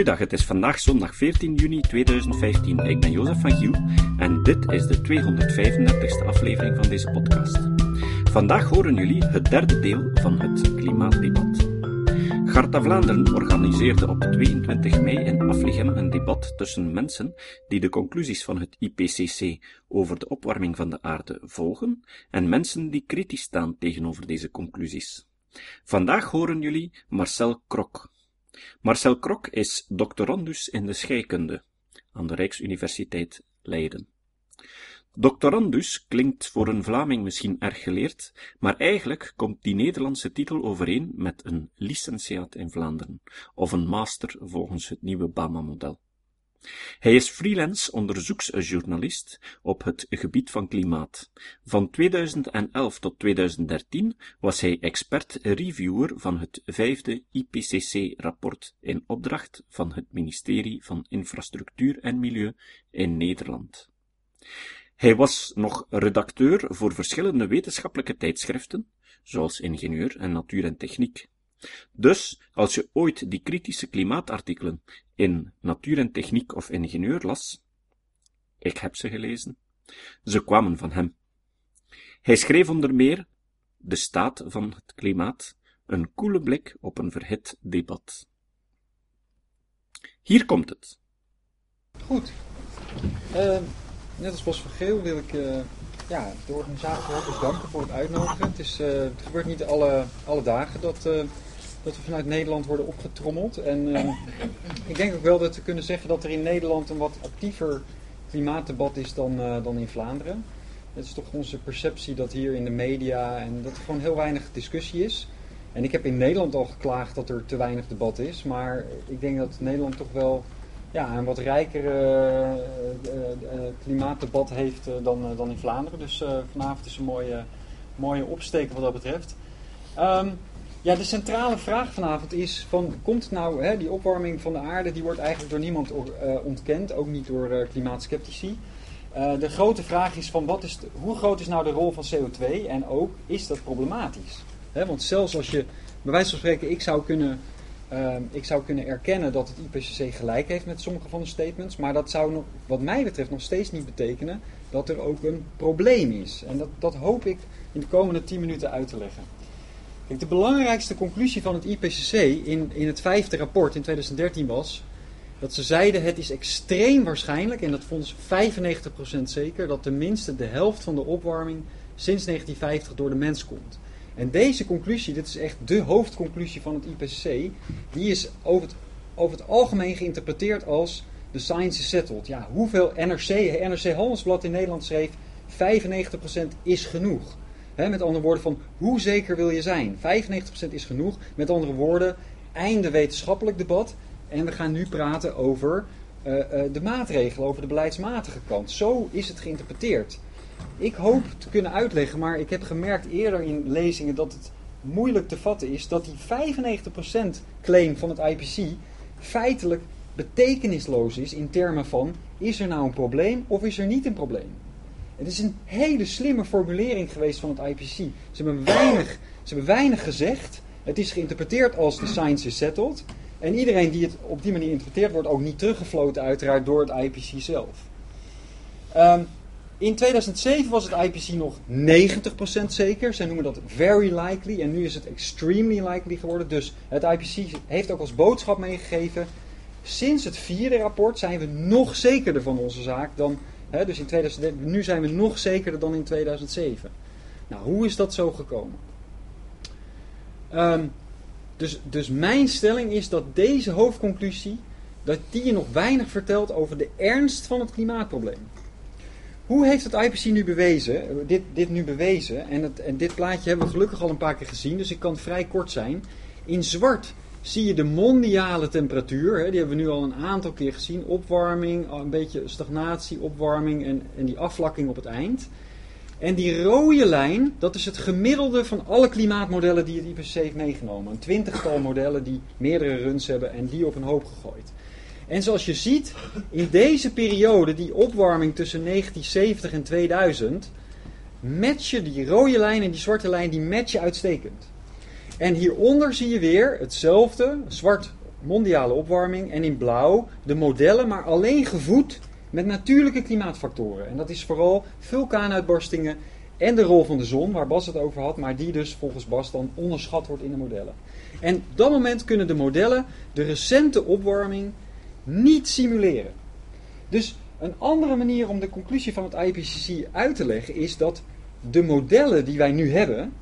Goeiedag, het is vandaag zondag 14 juni 2015. Ik ben Jozef van Giel en dit is de 235ste aflevering van deze podcast. Vandaag horen jullie het derde deel van het klimaatdebat. Garta Vlaanderen organiseerde op 22 mei in Aflichem een debat tussen mensen die de conclusies van het IPCC over de opwarming van de aarde volgen en mensen die kritisch staan tegenover deze conclusies. Vandaag horen jullie Marcel Krok. Marcel Krok is doctorandus in de scheikunde aan de Rijksuniversiteit Leiden. Doctorandus klinkt voor een Vlaming misschien erg geleerd, maar eigenlijk komt die Nederlandse titel overeen met een licentiaat in Vlaanderen, of een master volgens het nieuwe Bama-model. Hij is freelance onderzoeksjournalist op het gebied van klimaat. Van 2011 tot 2013 was hij expert-reviewer van het vijfde IPCC-rapport in opdracht van het ministerie van Infrastructuur en Milieu in Nederland. Hij was nog redacteur voor verschillende wetenschappelijke tijdschriften, zoals Ingenieur en Natuur en Techniek. Dus, als je ooit die kritische klimaatartikelen in Natuur en Techniek of Ingenieur las, ik heb ze gelezen, ze kwamen van hem. Hij schreef onder meer De staat van het klimaat, een koele blik op een verhit debat. Hier komt het. Goed. Uh, net als Bos van Geel wil ik uh, ja, de organisatie ook danken voor het uitnodigen. Het, is, het gebeurt niet alle, alle dagen dat dat we vanuit Nederland worden opgetrommeld. En ehm, ik denk ook wel dat we kunnen zeggen dat er in Nederland een wat actiever klimaatdebat is dan, uh, dan in Vlaanderen. Het is toch onze perceptie dat hier in de media en dat er gewoon heel weinig discussie is. En ik heb in Nederland al geklaagd dat er te weinig debat is. Maar ik denk dat Nederland toch wel ja, een wat rijker uh, uh, klimaatdebat heeft dan, dan in Vlaanderen. Dus vanavond is een mooie, mooie opsteken wat dat betreft. Um, ja, de centrale vraag vanavond is: van, komt nou hè, die opwarming van de aarde, die wordt eigenlijk door niemand uh, ontkend, ook niet door uh, klimaatskeptici. Uh, de grote vraag is: van wat is hoe groot is nou de rol van CO2 en ook is dat problematisch? Want zelfs als je, bij wijze van spreken, ik zou kunnen. ik zou kunnen erkennen dat het IPCC gelijk heeft met sommige van de statements, maar dat zou wat mij betreft nog steeds niet betekenen dat er ook een probleem is. En dat, dat hoop ik in de komende 10 minuten uit te leggen de belangrijkste conclusie van het IPCC in, in het vijfde rapport in 2013 was dat ze zeiden het is extreem waarschijnlijk, en dat vonden ze 95% zeker, dat tenminste de helft van de opwarming sinds 1950 door de mens komt. En deze conclusie, dit is echt de hoofdconclusie van het IPCC, die is over het, over het algemeen geïnterpreteerd als de science is settled. Ja, hoeveel NRC, NRC Handelsblad in Nederland schreef, 95% is genoeg met andere woorden, van hoe zeker wil je zijn? 95% is genoeg. Met andere woorden, einde wetenschappelijk debat. En we gaan nu praten over uh, uh, de maatregelen, over de beleidsmatige kant. Zo is het geïnterpreteerd. Ik hoop te kunnen uitleggen, maar ik heb gemerkt eerder in lezingen dat het moeilijk te vatten is dat die 95% claim van het IPC feitelijk betekenisloos is in termen van is er nou een probleem of is er niet een probleem. Het is een hele slimme formulering geweest van het IPCC. Ze hebben weinig, ze hebben weinig gezegd. Het is geïnterpreteerd als de science is settled. En iedereen die het op die manier interpreteert, wordt ook niet teruggefloten uiteraard door het IPCC zelf. Um, in 2007 was het IPCC nog 90% zeker. Zij noemen dat very likely. En nu is het extremely likely geworden. Dus het IPCC heeft ook als boodschap meegegeven. Sinds het vierde rapport zijn we nog zekerder van onze zaak dan dus in 2013, nu zijn we nog zekerder dan in 2007. Nou, hoe is dat zo gekomen? Um, dus, dus mijn stelling is dat deze hoofdconclusie, dat die je nog weinig vertelt over de ernst van het klimaatprobleem. Hoe heeft het IPC nu bewezen, dit, dit nu bewezen, en, het, en dit plaatje hebben we gelukkig al een paar keer gezien, dus ik kan vrij kort zijn. In zwart zie je de mondiale temperatuur. Hè, die hebben we nu al een aantal keer gezien. Opwarming, een beetje stagnatie, opwarming en, en die afvlakking op het eind. En die rode lijn, dat is het gemiddelde van alle klimaatmodellen die het IPCC heeft meegenomen. Een twintigtal modellen die meerdere runs hebben en die op een hoop gegooid. En zoals je ziet, in deze periode, die opwarming tussen 1970 en 2000, matchen die rode lijn en die zwarte lijn, die matchen uitstekend. En hieronder zie je weer hetzelfde, zwart mondiale opwarming en in blauw de modellen, maar alleen gevoed met natuurlijke klimaatfactoren. En dat is vooral vulkaanuitbarstingen en de rol van de zon, waar Bas het over had, maar die dus volgens Bas dan onderschat wordt in de modellen. En op dat moment kunnen de modellen de recente opwarming niet simuleren. Dus een andere manier om de conclusie van het IPCC uit te leggen is dat de modellen die wij nu hebben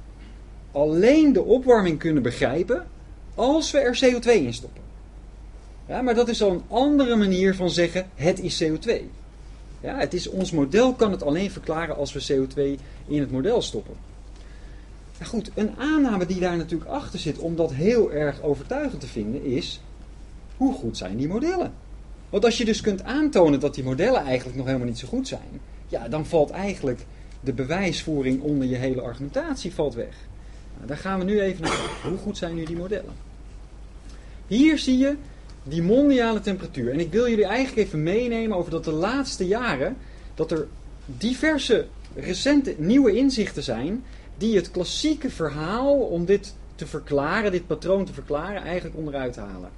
alleen de opwarming kunnen begrijpen als we er CO2 in stoppen. Ja, maar dat is al een andere manier van zeggen het is CO2. Ja, het is, ons model kan het alleen verklaren als we CO2 in het model stoppen. Nou goed, een aanname die daar natuurlijk achter zit om dat heel erg overtuigend te vinden is, hoe goed zijn die modellen? Want als je dus kunt aantonen dat die modellen eigenlijk nog helemaal niet zo goed zijn, ja, dan valt eigenlijk de bewijsvoering onder je hele argumentatie valt weg. Nou, daar gaan we nu even naar kijken. Hoe goed zijn nu die modellen? Hier zie je die mondiale temperatuur. En ik wil jullie eigenlijk even meenemen over dat de laatste jaren dat er diverse recente nieuwe inzichten zijn die het klassieke verhaal om dit te verklaren, dit patroon te verklaren, eigenlijk onderuit halen.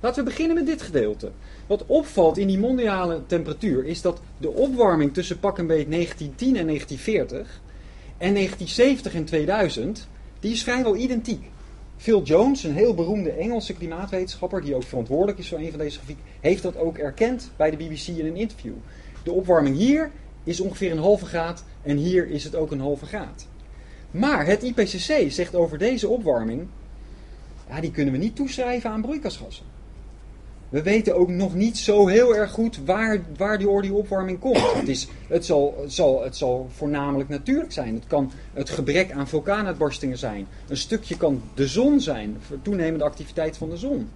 Laten we beginnen met dit gedeelte. Wat opvalt in die mondiale temperatuur is dat de opwarming tussen pak en beet 1910 en 1940 en 1970 en 2000, die is vrijwel identiek. Phil Jones, een heel beroemde Engelse klimaatwetenschapper, die ook verantwoordelijk is voor een van deze grafieken, heeft dat ook erkend bij de BBC in een interview. De opwarming hier is ongeveer een halve graad en hier is het ook een halve graad. Maar het IPCC zegt over deze opwarming, ja, die kunnen we niet toeschrijven aan broeikasgassen. We weten ook nog niet zo heel erg goed waar, waar die, die opwarming komt. Het, is, het, zal, zal, het zal voornamelijk natuurlijk zijn. Het kan het gebrek aan vulkaanuitbarstingen zijn. Een stukje kan de zon zijn, toenemende activiteit van de zon.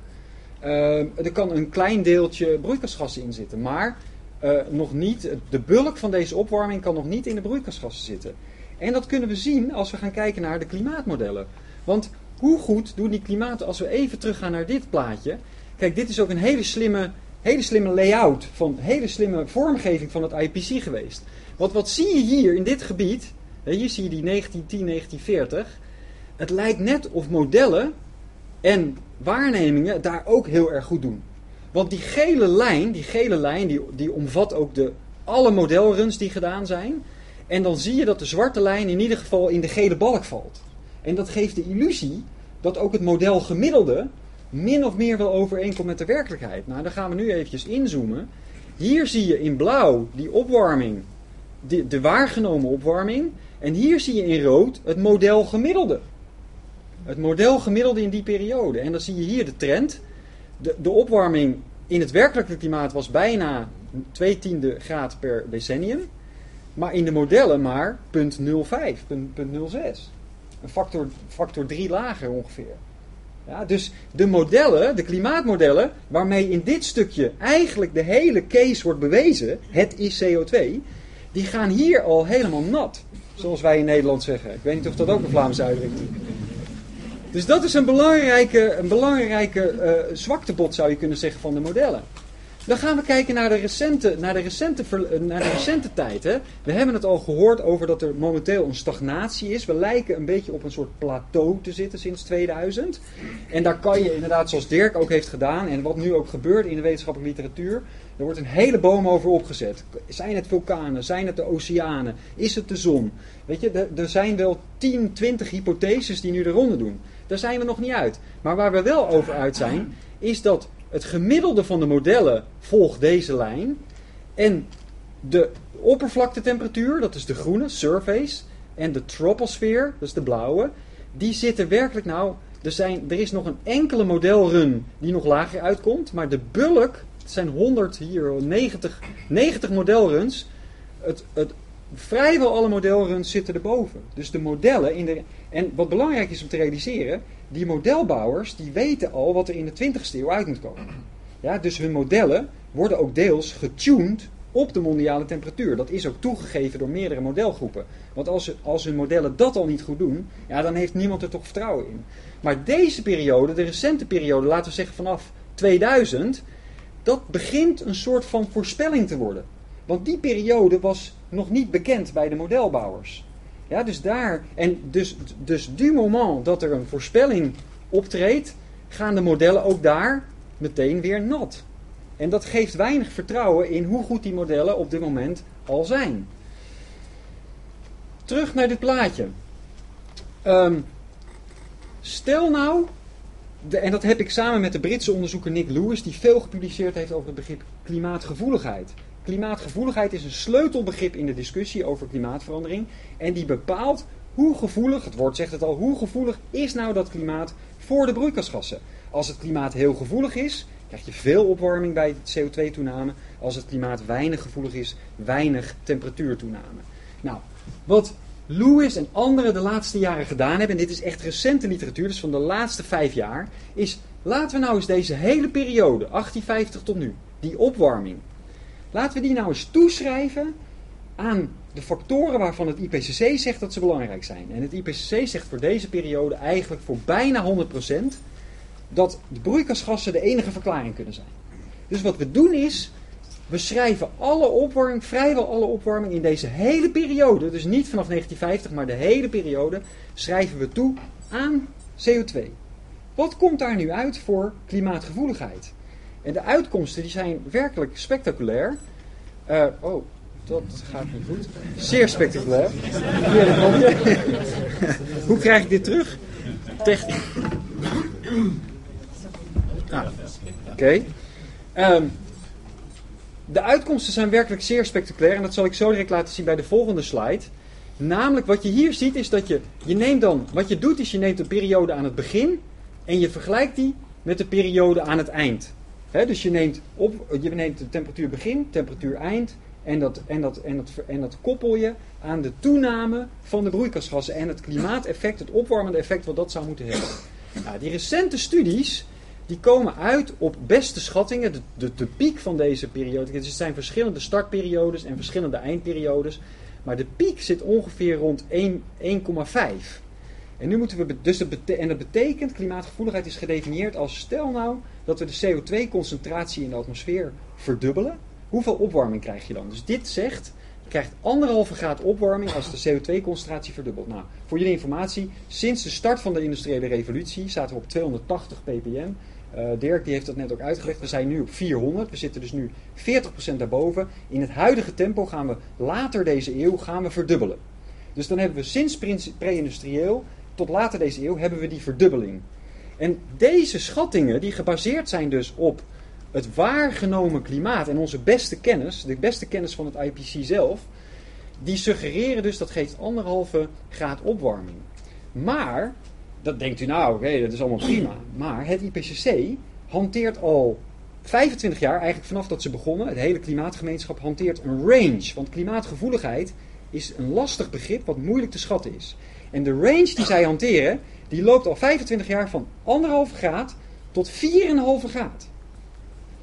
Uh, er kan een klein deeltje broeikasgassen in zitten. Maar uh, nog niet, de bulk van deze opwarming kan nog niet in de broeikasgassen zitten. En dat kunnen we zien als we gaan kijken naar de klimaatmodellen. Want hoe goed doen die klimaat, als we even teruggaan naar dit plaatje. Kijk, dit is ook een hele slimme, hele slimme layout, van hele slimme vormgeving van het IPC geweest. Want wat zie je hier in dit gebied? Hier zie je die 1910, 1940. Het lijkt net of modellen en waarnemingen daar ook heel erg goed doen. Want die gele lijn, die gele lijn, die, die omvat ook de, alle modelruns die gedaan zijn. En dan zie je dat de zwarte lijn in ieder geval in de gele balk valt. En dat geeft de illusie dat ook het model gemiddelde min of meer wel overeenkomt met de werkelijkheid. Nou, dan gaan we nu eventjes inzoomen. Hier zie je in blauw die opwarming, de, de waargenomen opwarming. En hier zie je in rood het model gemiddelde. Het model gemiddelde in die periode. En dan zie je hier de trend. De, de opwarming in het werkelijke klimaat was bijna 2 tiende graad per decennium. Maar in de modellen maar 0,05, 0,06. Een factor, factor 3 lager ongeveer. Ja, dus de modellen, de klimaatmodellen, waarmee in dit stukje eigenlijk de hele case wordt bewezen, het is CO2, die gaan hier al helemaal nat. Zoals wij in Nederland zeggen. Ik weet niet of dat ook een Vlaamse uitdrukking is. Dus dat is een belangrijke, een belangrijke uh, zwaktebod, zou je kunnen zeggen, van de modellen. Dan gaan we kijken naar de recente, naar de recente, naar de recente tijd. Hè. We hebben het al gehoord over dat er momenteel een stagnatie is. We lijken een beetje op een soort plateau te zitten sinds 2000. En daar kan je inderdaad, zoals Dirk ook heeft gedaan, en wat nu ook gebeurt in de wetenschappelijke literatuur, er wordt een hele boom over opgezet. Zijn het vulkanen? Zijn het de oceanen? Is het de zon? Weet je, er zijn wel 10, 20 hypotheses die nu de ronde doen. Daar zijn we nog niet uit. Maar waar we wel over uit zijn, is dat het gemiddelde van de modellen volgt deze lijn. En de oppervlaktetemperatuur, dat is de groene, surface. En de troposfeer, dat is de blauwe. Die zitten werkelijk nou. Er, zijn, er is nog een enkele modelrun die nog lager uitkomt. Maar de bulk, het zijn 100 hier, 90, 90 modelruns. Het, het, vrijwel alle modelruns zitten erboven. Dus de modellen in de. En wat belangrijk is om te realiseren, die modelbouwers die weten al wat er in de 20ste eeuw uit moet komen. Ja, dus hun modellen worden ook deels getuned op de mondiale temperatuur. Dat is ook toegegeven door meerdere modelgroepen. Want als, als hun modellen dat al niet goed doen, ja, dan heeft niemand er toch vertrouwen in. Maar deze periode, de recente periode, laten we zeggen vanaf 2000, dat begint een soort van voorspelling te worden. Want die periode was nog niet bekend bij de modelbouwers. Ja, dus daar, en dus, dus du moment dat er een voorspelling optreedt, gaan de modellen ook daar meteen weer nat. En dat geeft weinig vertrouwen in hoe goed die modellen op dit moment al zijn. Terug naar dit plaatje. Ehm, stel nou, de, en dat heb ik samen met de Britse onderzoeker Nick Lewis, die veel gepubliceerd heeft over het begrip klimaatgevoeligheid. Klimaatgevoeligheid is een sleutelbegrip in de discussie over klimaatverandering. En die bepaalt hoe gevoelig, het woord zegt het al, hoe gevoelig is nou dat klimaat voor de broeikasgassen. Als het klimaat heel gevoelig is, krijg je veel opwarming bij CO2-toename. Als het klimaat weinig gevoelig is, weinig temperatuurtoename. Nou, wat Lewis en anderen de laatste jaren gedaan hebben, en dit is echt recente literatuur, dus van de laatste vijf jaar, is laten we nou eens deze hele periode, 1850 tot nu, die opwarming, laten we die nou eens toeschrijven aan de factoren waarvan het IPCC zegt dat ze belangrijk zijn. En het IPCC zegt voor deze periode eigenlijk voor bijna 100% dat de broeikasgassen de enige verklaring kunnen zijn. Dus wat we doen is, we schrijven alle opwarming, vrijwel alle opwarming in deze hele periode, dus niet vanaf 1950, maar de hele periode, schrijven we toe aan CO2. Wat komt daar nu uit voor klimaatgevoeligheid? En de uitkomsten die zijn werkelijk spectaculair. Uh, oh, dat gaat niet goed. Zeer spectaculair. Hoe krijg ik dit terug? Technisch. Ah, Oké. Ehm, de uitkomsten zijn werkelijk zeer spectaculair en dat zal ik zo direct laten zien bij de volgende slide. Namelijk wat je hier ziet is dat je, je neemt dan, wat je doet is je neemt de periode aan het begin en je vergelijkt die met de periode aan het eind. Dus je neemt, op, je neemt de temperatuur begin, temperatuur eind en dat, en, dat, en, dat, en dat koppel je aan de toename van de broeikasgassen en het klimaateffect, het opwarmende effect wat dat zou moeten hebben. Nou, die recente studies die komen uit op beste schattingen, de, de, piek van deze periode. Het zijn verschillende startperiodes en verschillende eindperiodes. Maar de piek zit ongeveer rond 1,5. En nu moeten we. Dus dat en betekent, klimaatgevoeligheid is gedefinieerd als stel nou dat we de CO2-concentratie in de atmosfeer verdubbelen. Hoeveel opwarming krijg je dan? Dus dit zegt, je krijgt anderhalve graad opwarming als de CO2-concentratie verdubbelt. Nou, voor jullie informatie, sinds de start van de industriële revolutie zaten we op 280 ppm. Uh, Dirk die heeft dat net ook uitgelegd. We zijn nu op 400. We zitten dus nu 40% daarboven. In het huidige tempo gaan we later deze eeuw gaan we verdubbelen. Dus dan hebben we sinds pre-industrieel tot later deze eeuw hebben we die verdubbeling. En deze schattingen die gebaseerd zijn dus op het waargenomen klimaat en onze beste kennis, de beste kennis van het IPC zelf, die suggereren dus dat geeft anderhalve graad opwarming. Maar dat denkt u nou, oké, dat is allemaal prima. Maar het IPCC hanteert al 25 jaar, eigenlijk vanaf dat ze begonnen, het hele klimaatgemeenschap hanteert een range. Want klimaatgevoeligheid is een lastig begrip wat moeilijk te schatten is. En de range die zij hanteren, die loopt al 25 jaar van 1,5 graad tot 4,5 graad.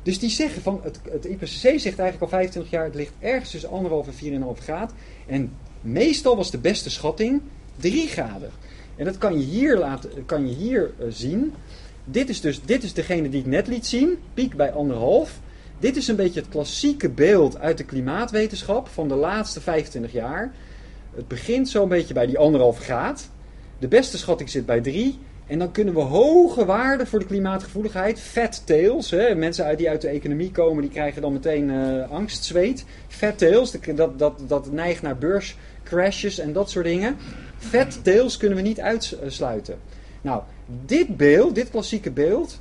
Dus die zeggen van, het, het IPCC zegt eigenlijk al 25 jaar, het ligt ergens tussen 1,5 en 4,5 graad. En meestal was de beste schatting 3 graden. En dat kan je hier, laten, kan je hier uh, zien. Dit is dus dit is degene die ik net liet zien, piek bij anderhalf. Dit is een beetje het klassieke beeld uit de klimaatwetenschap van de laatste 25 jaar. Het begint zo'n beetje bij die anderhalf graad. De beste schatting zit bij 3. En dan kunnen we hoge waarden voor de klimaatgevoeligheid, fat tails, hè, mensen die uit de economie komen, die krijgen dan meteen uh, angstzweet. Fat tails, dat, dat, dat neigt naar beurscrashes en dat soort dingen. Fat tails kunnen we niet uitsluiten. Nou, dit beeld, dit klassieke beeld,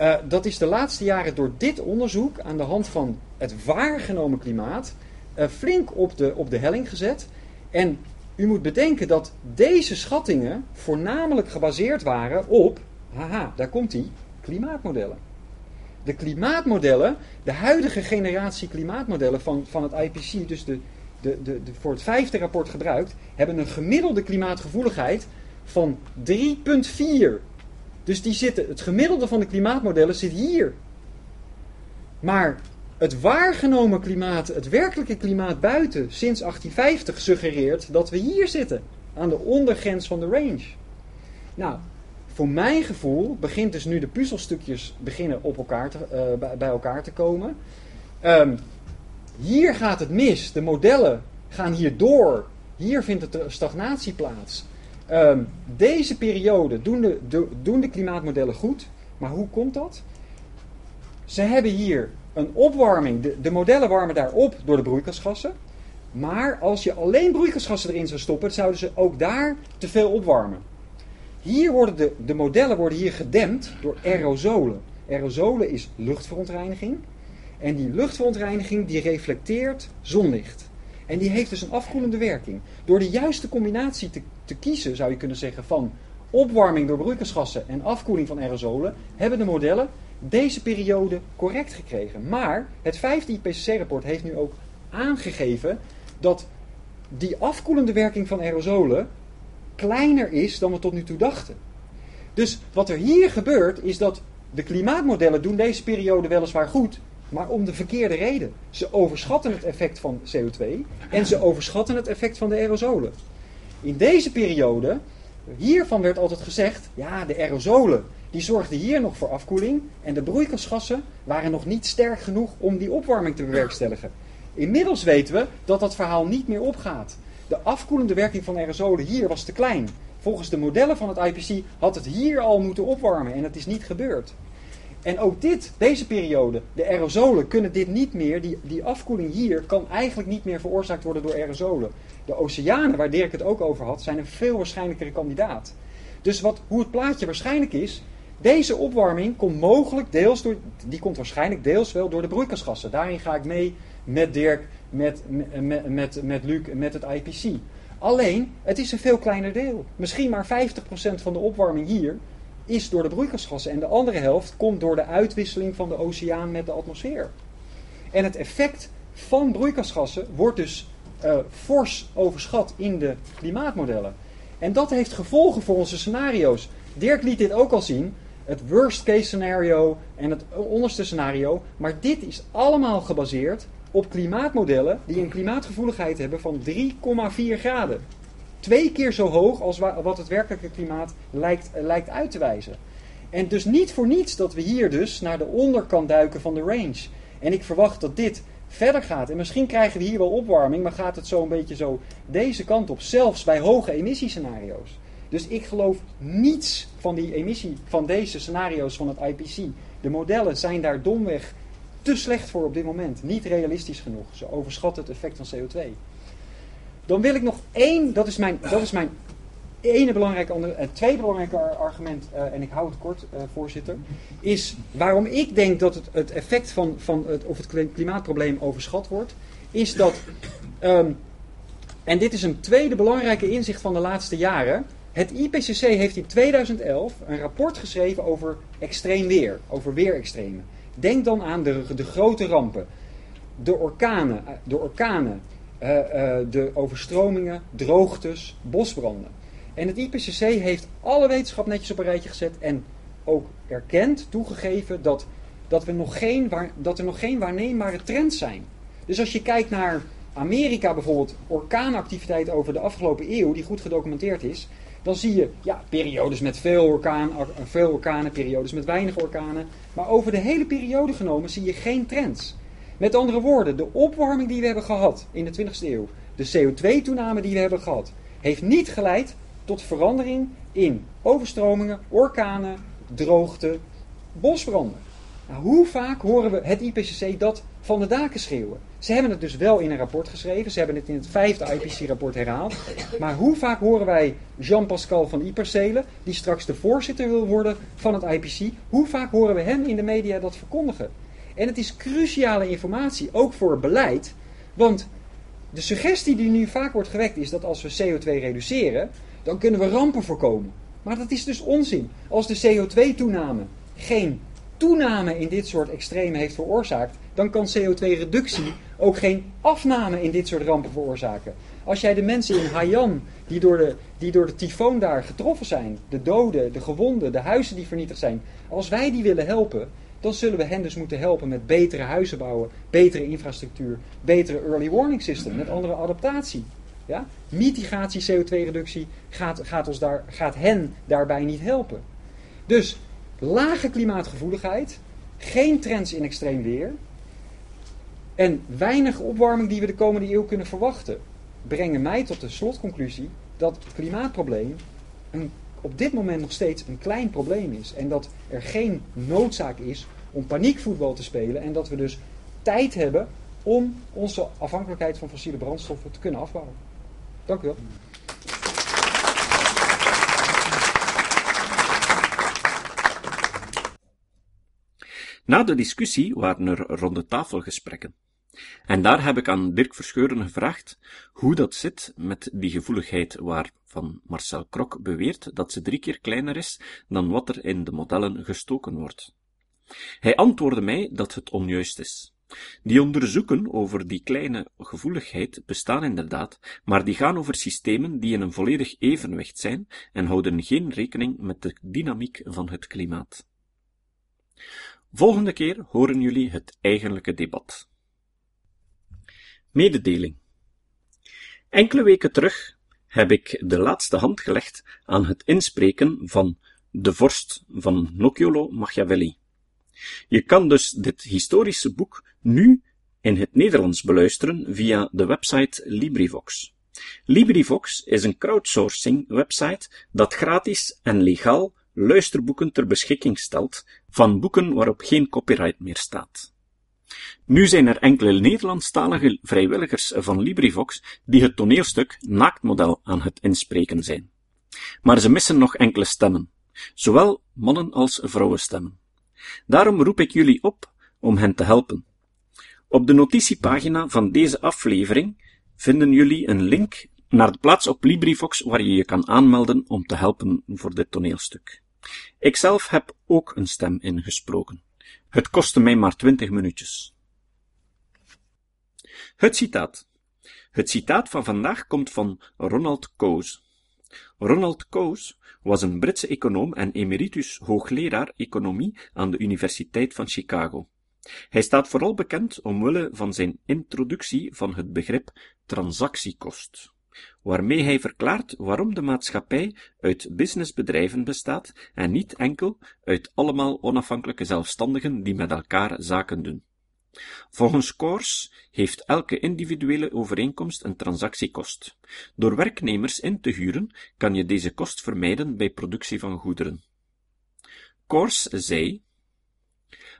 uh, dat is de laatste jaren door dit onderzoek aan de hand van het waargenomen klimaat uh, flink op de, op de helling gezet. En u moet bedenken dat deze schattingen voornamelijk gebaseerd waren op, haha, daar komt die, klimaatmodellen. De klimaatmodellen, de huidige generatie klimaatmodellen van, van het IPC, dus de, de, de, de, voor het vijfde rapport gebruikt, hebben een gemiddelde klimaatgevoeligheid van 3,4. Dus die zitten, het gemiddelde van de klimaatmodellen zit hier. Maar het waargenomen klimaat, het werkelijke klimaat buiten, sinds 1850 suggereert dat we hier zitten, aan de ondergrens van de range. Nou, voor mijn gevoel begint dus nu de puzzelstukjes beginnen op elkaar te, uh, bij elkaar te komen. Um, hier gaat het mis. De modellen gaan hier door. Hier vindt de stagnatie plaats. Um, deze periode doen de, de, doen de klimaatmodellen goed. Maar hoe komt dat? Ze hebben hier een opwarming. De, de modellen warmen daar op door de broeikasgassen. Maar als je alleen broeikasgassen erin zou stoppen, zouden ze ook daar te veel opwarmen. Hier worden de, de modellen worden hier gedempt door aerosolen. Aerosolen is luchtverontreiniging. En die luchtverontreiniging die reflecteert zonlicht. En die heeft dus een afkoelende werking. Door de juiste combinatie te, te kiezen, zou je kunnen zeggen, van opwarming door broeikasgassen en afkoeling van aerosolen, hebben de modellen deze periode correct gekregen. Maar het vijfde IPCC-rapport heeft nu ook aangegeven dat die afkoelende werking van aerosolen kleiner is dan we tot nu toe dachten. Dus wat er hier gebeurt is dat de klimaatmodellen doen deze periode weliswaar goed, maar om de verkeerde reden. Ze overschatten het effect van CO2 en ze overschatten het effect van de aerosolen. In deze periode, hiervan werd altijd gezegd, ja, de aerosolen die zorgden hier nog voor afkoeling en de broeikasgassen waren nog niet sterk genoeg om die opwarming te bewerkstelligen. Inmiddels weten we dat dat verhaal niet meer opgaat. De afkoelende werking van aerosolen hier was te klein. Volgens de modellen van het IPC had het hier al moeten opwarmen en het is niet gebeurd. En ook dit, deze periode, de aerosolen kunnen dit niet meer, die, die afkoeling hier kan eigenlijk niet meer veroorzaakt worden door aerosolen. De oceanen, waar Dirk het ook over had, zijn een veel waarschijnlijkere kandidaat. Dus wat, hoe het plaatje waarschijnlijk is, deze opwarming komt mogelijk deels door, die komt waarschijnlijk deels wel door de broeikasgassen. Daarin ga ik mee met Dirk, met, met, met, met Luc en met het IPC. Alleen, het is een veel kleiner deel. Misschien maar 50% van de opwarming hier is door de broeikasgassen. En de andere helft komt door de uitwisseling van de oceaan met de atmosfeer. En het effect van broeikasgassen wordt dus uh, fors overschat in de klimaatmodellen. En dat heeft gevolgen voor onze scenario's. Dirk liet dit ook al zien. Het worst case scenario en het onderste scenario. Maar dit is allemaal gebaseerd op klimaatmodellen die een klimaatgevoeligheid hebben van 3,4 graden. Twee keer zo hoog als wat het werkelijke klimaat lijkt, lijkt uit te wijzen. En dus niet voor niets dat we hier dus naar de onderkant duiken van de range. En ik verwacht dat dit verder gaat. En misschien krijgen we hier wel opwarming, maar gaat het zo een beetje zo deze kant op. Zelfs bij hoge emissiescenario's. Dus ik geloof niets van die emissie, van deze scenario's van het IPC. De modellen zijn daar domweg te slecht voor op dit moment. Niet realistisch genoeg. Ze overschatten het effect van CO2. Dan wil ik nog één, dat is mijn, dat is mijn ene belangrijke, andere, het tweede belangrijke argument, uh, en ik hou het kort, uh, voorzitter, is waarom ik denk dat het, het effect van, van het, of het klimaatprobleem overschat wordt, is dat, um, en dit is een tweede belangrijke inzicht van de laatste jaren, het IPCC heeft in 2011 een rapport geschreven over extreem weer, over weerextremen. Denk dan aan de, de grote rampen, de orkanen, de orkanen uh, uh, de overstromingen, droogtes, bosbranden. En het IPCC heeft alle wetenschap netjes op een rijtje gezet en ook erkend, toegegeven dat, dat, we nog geen, dat er nog geen waarneembare trends zijn. Dus als je kijkt naar Amerika bijvoorbeeld, orkaanactiviteit over de afgelopen eeuw, die goed gedocumenteerd is, dan zie je ja, periodes met veel, orkaan, veel orkanen, periodes met weinig orkanen. Maar over de hele periode genomen zie je geen trends. Met andere woorden, de opwarming die we hebben gehad in de 20e eeuw, de CO2-toename die we hebben gehad, heeft niet geleid tot verandering in overstromingen, orkanen, droogte, bosbranden. Nou, hoe vaak horen we het IPCC dat van de daken schreeuwen? Ze hebben het dus wel in een rapport geschreven. Ze hebben het in het vijfde IPCC-rapport herhaald. Maar hoe vaak horen wij Jean-Pascal van Ipercelen, die straks de voorzitter wil worden van het IPC, hoe vaak horen we hem in de media dat verkondigen? En het is cruciale informatie, ook voor beleid. Want de suggestie die nu vaak wordt gewekt is dat als we CO2 reduceren, dan kunnen we rampen voorkomen. Maar dat is dus onzin. Als de CO2-toename geen toename in dit soort extremen heeft veroorzaakt, dan kan CO2-reductie ook geen afname in dit soort rampen veroorzaken. Als jij de mensen in Haiyan, die door de, die door de tyfoon daar getroffen zijn, de doden, de gewonden, de huizen die vernietigd zijn, als wij die willen helpen, dan zullen we hen dus moeten helpen met betere huizen bouwen, betere infrastructuur, betere early warning system, met andere adaptatie. Ja? Mitigatie, CO2-reductie gaat, gaat, ons daar, gaat hen daarbij niet helpen. Dus lage klimaatgevoeligheid, geen trends in extreem weer en weinig opwarming die we de komende eeuw kunnen verwachten, brengen mij tot de slotconclusie dat het klimaatprobleem een op dit moment nog steeds een klein probleem is. En dat er geen noodzaak is om paniekvoetbal te spelen. En dat we dus tijd hebben om onze afhankelijkheid van fossiele brandstoffen te kunnen afbouwen. Dank u wel. Na de discussie waren er ronde tafelgesprekken. En daar heb ik aan Dirk Verscheuren gevraagd hoe dat zit met die gevoeligheid waarvan Marcel Krok beweert dat ze drie keer kleiner is dan wat er in de modellen gestoken wordt. Hij antwoordde mij dat het onjuist is. Die onderzoeken over die kleine gevoeligheid bestaan inderdaad, maar die gaan over systemen die in een volledig evenwicht zijn en houden geen rekening met de dynamiek van het klimaat. Volgende keer horen jullie het eigenlijke debat. Mededeling. Enkele weken terug heb ik de laatste hand gelegd aan het inspreken van De Vorst van Nocciolo Machiavelli. Je kan dus dit historische boek nu in het Nederlands beluisteren via de website LibriVox. LibriVox is een crowdsourcing website dat gratis en legaal luisterboeken ter beschikking stelt van boeken waarop geen copyright meer staat. Nu zijn er enkele Nederlandstalige vrijwilligers van LibriVox die het toneelstuk Naaktmodel aan het inspreken zijn. Maar ze missen nog enkele stemmen, zowel mannen- als vrouwenstemmen. Daarom roep ik jullie op om hen te helpen. Op de notitiepagina van deze aflevering vinden jullie een link naar de plaats op LibriVox waar je je kan aanmelden om te helpen voor dit toneelstuk. Ikzelf heb ook een stem ingesproken. Het kostte mij maar twintig minuutjes. Het citaat. Het citaat van vandaag komt van Ronald Coase. Ronald Coase was een Britse econoom en emeritus hoogleraar economie aan de Universiteit van Chicago. Hij staat vooral bekend omwille van zijn introductie van het begrip transactiekost, waarmee hij verklaart waarom de maatschappij uit businessbedrijven bestaat en niet enkel uit allemaal onafhankelijke zelfstandigen die met elkaar zaken doen. Volgens Coors heeft elke individuele overeenkomst een transactiekost. Door werknemers in te huren kan je deze kost vermijden bij productie van goederen. Coors zei,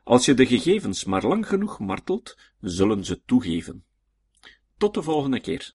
als je de gegevens maar lang genoeg martelt, zullen ze toegeven. Tot de volgende keer.